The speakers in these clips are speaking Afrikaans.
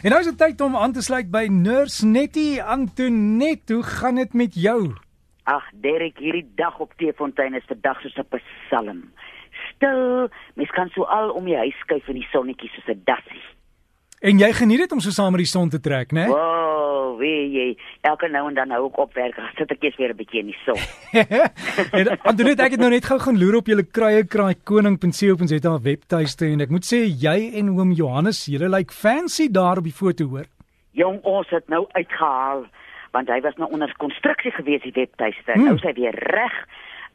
En nou is dit tyd om aan te sluit by Nurse Nettie Antoinette. Hoe gaan dit met jou? Ag, Derek, hierdie dag op Teefontein is vandag soos 'n psalm. Stil, mens kan so al om jou huis skuif in die sonnetjie soos 'n dassie. En jy geniet dit om so saam met die son te trek, né? Wow, wie jy. Elke nou en dan hou ek op werk, dan sit ek eers weer 'n bietjie in die son. en Antoinette, ek het nou net gou gaan loer op julle kruie kraai koning.co.za webtuiste en ek moet sê jy en oom Johannes, julle lyk like fancy daar op die foto hoor. Jong, ons het nou uitgehaal want hy was nou onder konstruksie gewees die webtuiste. Hmm. Nou is hy weer reg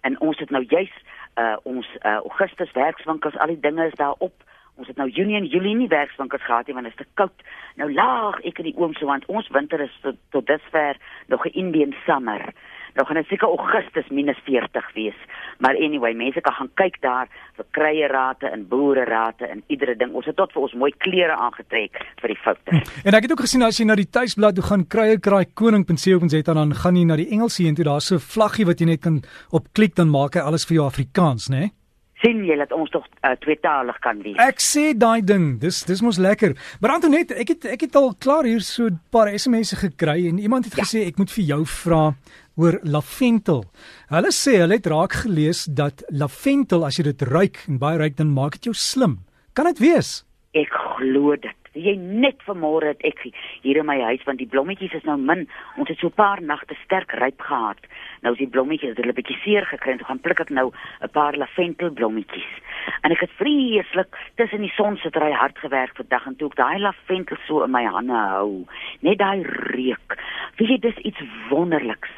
en ons het nou juis uh ons uh Augustus werkswinkels, al die dinge is daar op. Ons het nou Junie en Julie nie werkswinkels gehad nie want dit is te koud. Nou laag ek in die oom so want ons winter is tot, tot dusver nog 'n Indian summer. Nou gaan dit seker Augustus minus 40 wees. Maar anyway, mense kan gaan kyk daar vir kruierate en boererate en iedere ding. Ons het tot vir ons mooi klere aangetrek vir die foute. En ek het ook gesien as jy na die tuisblad toe gaan kruie kraai koning.co.za dan gaan jy na die Engelse een toe daar's so 'n vlaggie wat jy net kan op klik dan maak hy alles vir jou Afrikaans, né? Nee? Sien jy dat ons tog uh, tweetalig kan wees. Ek sê daai ding, dis dis mos lekker. Maar Antoinette, ek het ek het al klaar hier so 'n paar SMS'e gekry en iemand het ja. gesê ek moet vir jou vra oor lavendel. Hulle sê hulle het raak gelees dat lavendel as jy dit ruik en baie ruik dan maak dit jou slim. Kan dit wees? Ek glo dit. Jy net vanmôre het ek hier in my huis want die blommetjies is nou min. Ons het so 'n paar nagte sterk ryp gehad. Nou is die blommetjies hulle bietjie seer gekry en toe gaan pluk ek nou 'n paar laventelblommetjies. En ek het vreeslik tussen die son sit ry hard gewerk vandag en toe ek daai lavendel so in my hande hou, net daai reuk. Wie jy dis iets wonderliks.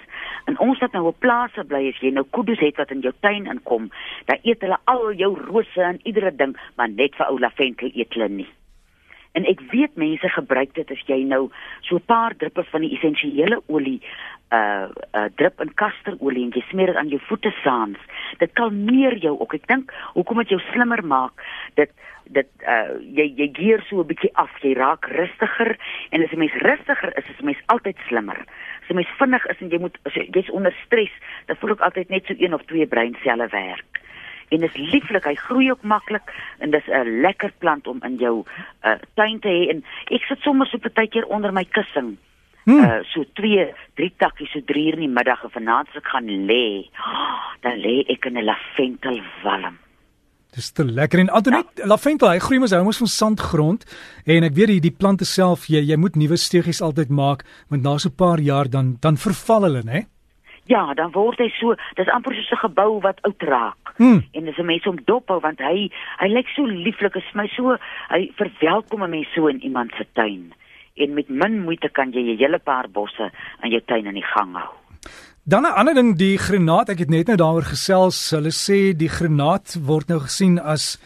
En ons het nou op plase bly as jy nou kuddes het wat in jou tuin inkom, dan eet hulle al jou rose en iedere ding, maar net vir ou lavendel eet hulle nie. En ek weet mense gebruik dit as jy nou so 'n paar druppe van die essensiële olie uh uh drup in kasterolie en jy smeer dit aan jou voete saans. Dit kalmeer jou ook. Ek dink hoekom dit jou slimmer maak, dit dit uh jy jy geer so 'n bietjie af. Jy raak rustiger en as 'n mens rustiger is, is 'n mens altyd slimmer. As 'n mens vinnig is en jy moet jy's onder stres, dan voel ek altyd net so een of twee breinselle werk en is lieflik. Hy groei ook maklik en dis 'n lekker plant om in jou uh, tuin te hê en ek sit sommer so partykeer onder my kussing. Hmm. Uh, so 2, 3 takkies so 3 uur in die middag en vanaand se gaan lê. Oh, dan lê ek in 'n lavendel walm. Dis te lekker en Antoinette, ja. lavendel, hy groei mos hy mos van sandgrond en ek weet die die plante self jy jy moet nuwe steegies altyd maak want na so 'n paar jaar dan dan verval hulle, né? Ja, dan word hy so, dis amper soos 'n gebou wat oud raak. Hmm. En dis 'n mens om dop hou want hy hy lyk so lieflik, is my so hy verwelkom 'n mens so in iemand se tuin. En met min moeite kan jy 'n hele paar bosse in jou tuin in die gang hou. Dan 'n ander ding, die granaat, ek het net nou daaroor gesels. Hulle sê die granaat word nou gesien as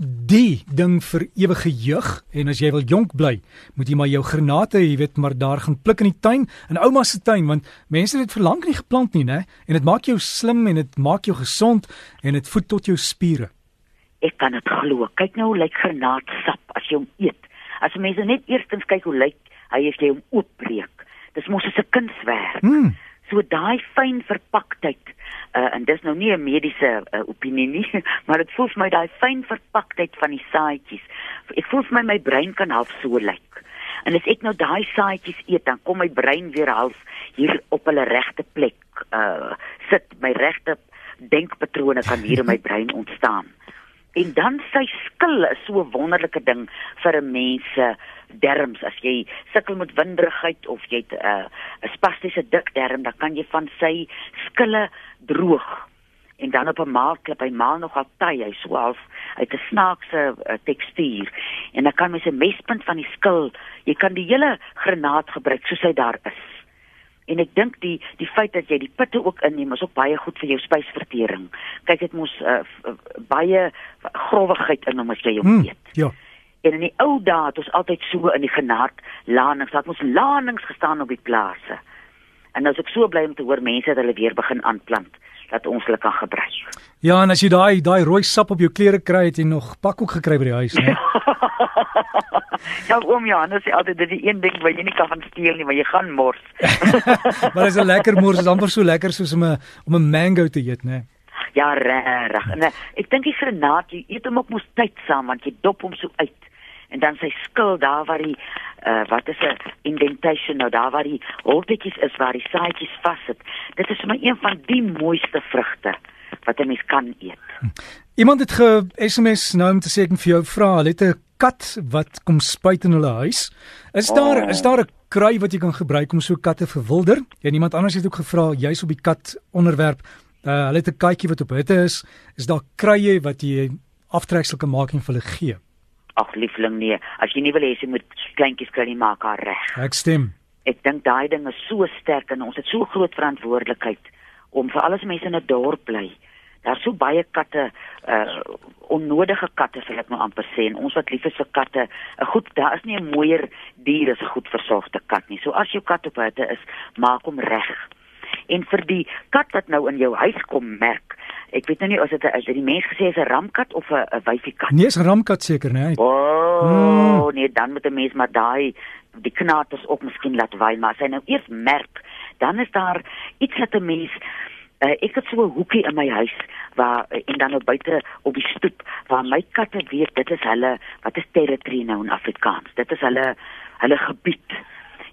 die ding vir ewige jeug en as jy wil jonk bly, moet jy maar jou granate, jy weet, maar daar gaan pluk in die tuin, in ouma se tuin, want mense het dit vir lank nie geplant nie, né? En dit maak jou slim en dit maak jou gesond en dit voed tot jou spiere. Ek kan dit glo. Kyk nou hoe lyk granaatsap as jy hom eet. As mense net eerstens kyk hoe lyk hy as jy hom oopbreek. Dis mos 'n kunswerk. Hmm. So daai fyn verpaktheid dis nou nie 'n mediese uh, opinie nie, maar dit voel vir my daai fyn verpaktheid van die saadjies. Ek voel vir my my brein kan half so lyk. En as ek nou daai saadjies eet, dan kom my brein weer half hier op hulle regte plek. Uh sit my regte denkpatrone kan hier in my brein ontstaan. En dan sy skil is so 'n wonderlike ding vir 'n mens se derms as jy sukkel met winderigheid of jy 'n uh, spastiese dik derm, dan kan jy van sy skille droog en dan op 'n maalklip, hy maal nogal taai, hy so half uit 'n snaakse uh, tekstuur. En dan kan mens 'n mespunt van die skil, jy kan die hele granaat gebruik soos hy daar is. En ek dink die die feit dat jy die pitte ook inneem is ook baie goed vir jou spysvertering. Kyk dit mos uh, baie growwigheid in hom as jy hom hmm, eet. Ja. En in die ou dae het ons altyd so in die genaat lanings, dat ons lanings gestaan op die plase. En nou is ek so bly om te hoor mense dat hulle weer begin aanplant dat ons hulle kan gebruik. Ja, en as jy daai daai rooi sap op jou klere kry, het jy nog pak ook gekry by die huis, né? ja, oom Johannes sê altyd dit is een ding wat jy nie kan van steel nie, maar jy gaan mors. maar dit is 'n lekker mors, is amper so lekker soos om 'n om 'n mango te eet, né? Ja, reg. Nee, ek dink die granaat, jy eet hom ook mos tyd saam want jy dop hom so uit en dan sy skil daar waar die uh, wat is 'n indentation nou daar waar die holtetjies is waar die saadjies vassit. Dit is my een van die mooiste vrugte wat 'n mens kan eet. Iemand het ge SMS nou om te sê ek vir jou vra, hulle het 'n kat wat kom spuit in hulle huis. Is daar oh. is daar 'n kry wat jy kan gebruik om so katte verwilder? En iemand anders het ook gevra juis op die kat onderwerp. Uh, hulle het 'n katjie wat op hitte is. Is daar krye wat jy aftreksel kan maak en vir hulle gee? Ag liefling nee, as jy nie wil hê jy moet kleintjies kan nie maak haar reg. Ek stem. Ek dink daai ding is so sterk en ons het so groot verantwoordelikheid om vir alles mense in 'n dorp bly. Daar's so baie katte, uh onnodige katte sal ek nou amper sê en ons wat lief is vir katte, 'n goed, daar is nie 'n mooier dier as 'n goed versorgde kat nie. So as jou kat op hitte is, maak hom reg. En vir die kat wat nou in jou huis kom merk, ek weet nou nie of dit is dit die mens gesê is 'n ramkat of 'n 'n wyfie kat. Nee, is 'n ramkat seker, nee. O, oh, hmm. nee, dan moet 'n mens maar daai die knaters ook miskien laat waai, maar as hy nou eers merk, dan is daar iets wat 'n mens uh, ek het so 'n hoekie in my huis waar en dan op buite op die stoep waar my katte weet dit is hulle wat is territory nou in Afrikaans. Dit is hulle hulle gebied.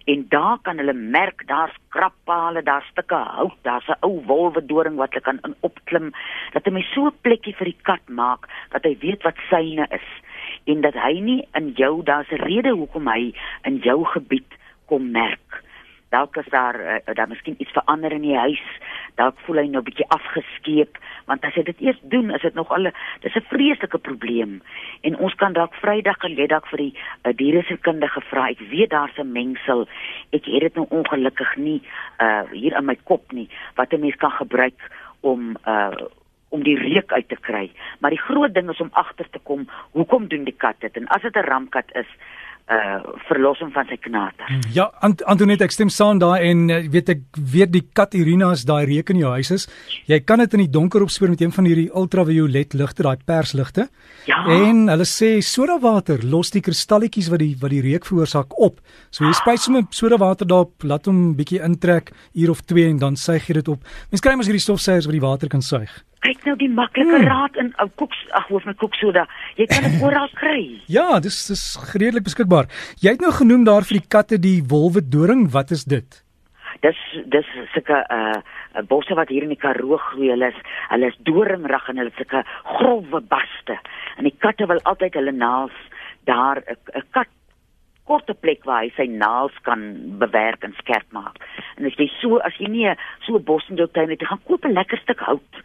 En daar kan hulle merk daar's krappale, daar's stukke hout, daar's 'n ou wolwedoring wat hulle kan in opklim dat hy my so 'n plekkie vir die kat maak dat hy weet wat syne is en dat hy nie in jou daar's 'n rede hoekom hy in jou gebied kom merk. Dalk is daar uh, daar miskien iets verander in die huis dalk voel hy nou 'n bietjie afgeskeep want as hy dit eers doen is dit nog al dis 'n vreeslike probleem. En ons kan dalk Vrydag gelede dalk vir die uh, dieresekundige vra ek weet daar's 'n mengsel. Ek het dit nou ongelukkig nie uh, hier in my kop nie. Wat 'n mens kan gebruik om uh, om die reuk uit te kry. Maar die groot ding is om agter te kom hoekom doen die kat dit? En as dit 'n ramkat is uh verlossing van sy knate. Ja, Ant Antoinette, ek stem saam daai en uh, weet ek weet die kat Irina is daai reuk in jou huis is. Jy kan dit in die donker opspoor met een van hierdie ultraviolet ligte, daai persligte. Ja. En hulle sê soda water los die kristalletjies wat die wat die reuk veroorsaak op. So jy spuit sommer soda water daarop, laat hom bietjie intrek uur of 2 en dan suig jy dit op. Mens kry mos hierdie stofsuigers wat die water kan suig kyk nou die maklike hmm. raad in ou koeks ag hoof my koeksoda. Jy kan dit oral kry. Ja dis dis redelik beskikbaar. Jy het nou genoem daar vir die katte die wolwe doring wat is dit? Dis dis sulke uh bosse wat hier in die Karoo groei. Hulle is hulle is doringrig en hulle sulke growwe baste. En die katte wil altyd hulle naels daar 'n kat korte plek waar hy sy naels kan bewerk en skerp maak. En as jy so as jy nie so bos in jou tuin het, gaan koop 'n lekker stuk hout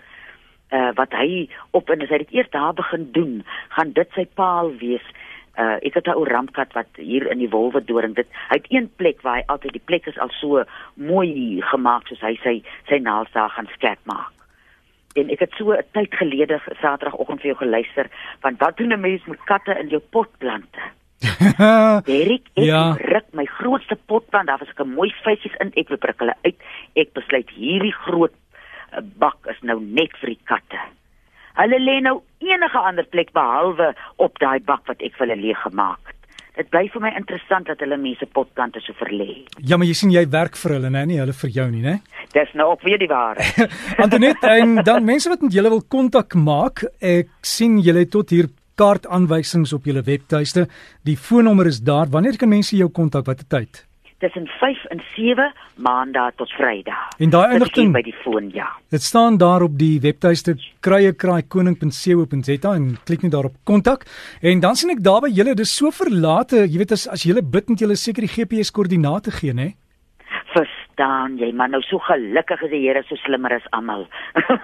uh, wat hy op en as hy dit eers daar begin doen, gaan dit sy paal wees. Uh, ek het 'n ou rampkat wat hier in die wolwe doring dit hy het een plek waar hy altyd die plek is al so mooi gemaak soos hy sy sy naels daar gaan skerp maak. En ek het so 'n tyd gelede Saterdagoggend vir jou geluister van wat doen 'n mens met katte in jou potplante? Derek, ek ja. ruk my grootste potplant, daar was ek 'n mooi vyfies in, ek wil prik hulle uit. Ek besluit hierdie groot 'n bak nou net vir die katte. Hulle lê nou enige ander plek behalwe op daai bak wat ek vir hulle leeg gemaak het. Dit bly vir my interessant dat hulle mense potkante so verlê. Ja, maar jy sien jy werk vir hulle, né? Nie hulle vir jou nie, né? Dis nou ook weer die waarheid. Antoinette, en dan mense wat met julle wil kontak maak, ek sien julle tot hier kaartaanwysings op julle webtuiste. Die foonnommer is daar. Wanneer kan mense jou kontak? Watter tyd? Tussen 5 en 7 maandag tot vrydag. En daai inligting by die foon, ja. Dit staan daar op die webtuiste kruiekraaikoning.co.za en klik net daarop kontak. En dan sien ek daar by julle dis so verlate, jy weet as as jy bid met julle seker die GPS koördinate gee, né? Verstaan jy, maar nou so gelukkig is die Here so slimmer as almal.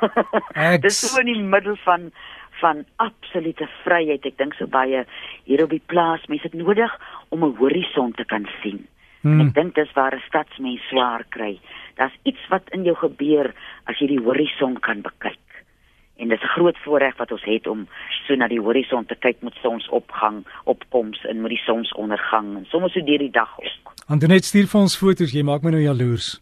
dis so in die middel van van absolute vryheid. Ek dink so baie hier op die plaas, mense het nodig om 'n horison te kan sien. Hmm. Ek dink dis waar 'n stadsmens swaar kry. Daar's iets wat in jou gebeur as jy die horison kan bekyk. En dis 'n groot voorreg wat ons het om so na die horison te kyk met sonsopgang, opkoms en met die sonsondergang en soms so deur die dag ook. Antoinette stuur vir ons foto's, jy maak my nou jaloers.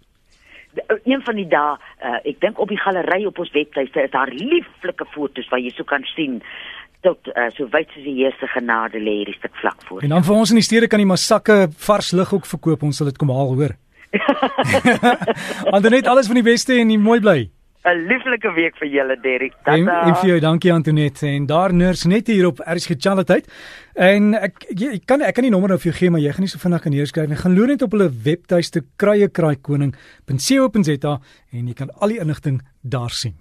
Eh, een van die dae, uh, ek dink op die galery op ons webtuiste is daar lieflike foto's waar jy so kan sien tot uh, so wyd soos die Here se genade lê hierdie stuk vlak voor. En dan vir ons in die stede kan jy maar sakke vars lig ook verkoop, ons sal dit kom haal, hoor. Andernet alles van die beste en mooi bly. 'n lieflike week vir julle Derrick. En, en vir jou, dankie Antoinette. En daar nurs net hier op RSG Channeltyd. En ek jy, ek kan ek kan nie nommer nou vir jou gee maar jy gaan nie so vinnig kan neerskryf nie. Gaan loer net op hulle webtuiste kruiekraaikoning.co.za en jy kan al die inligting daar sien.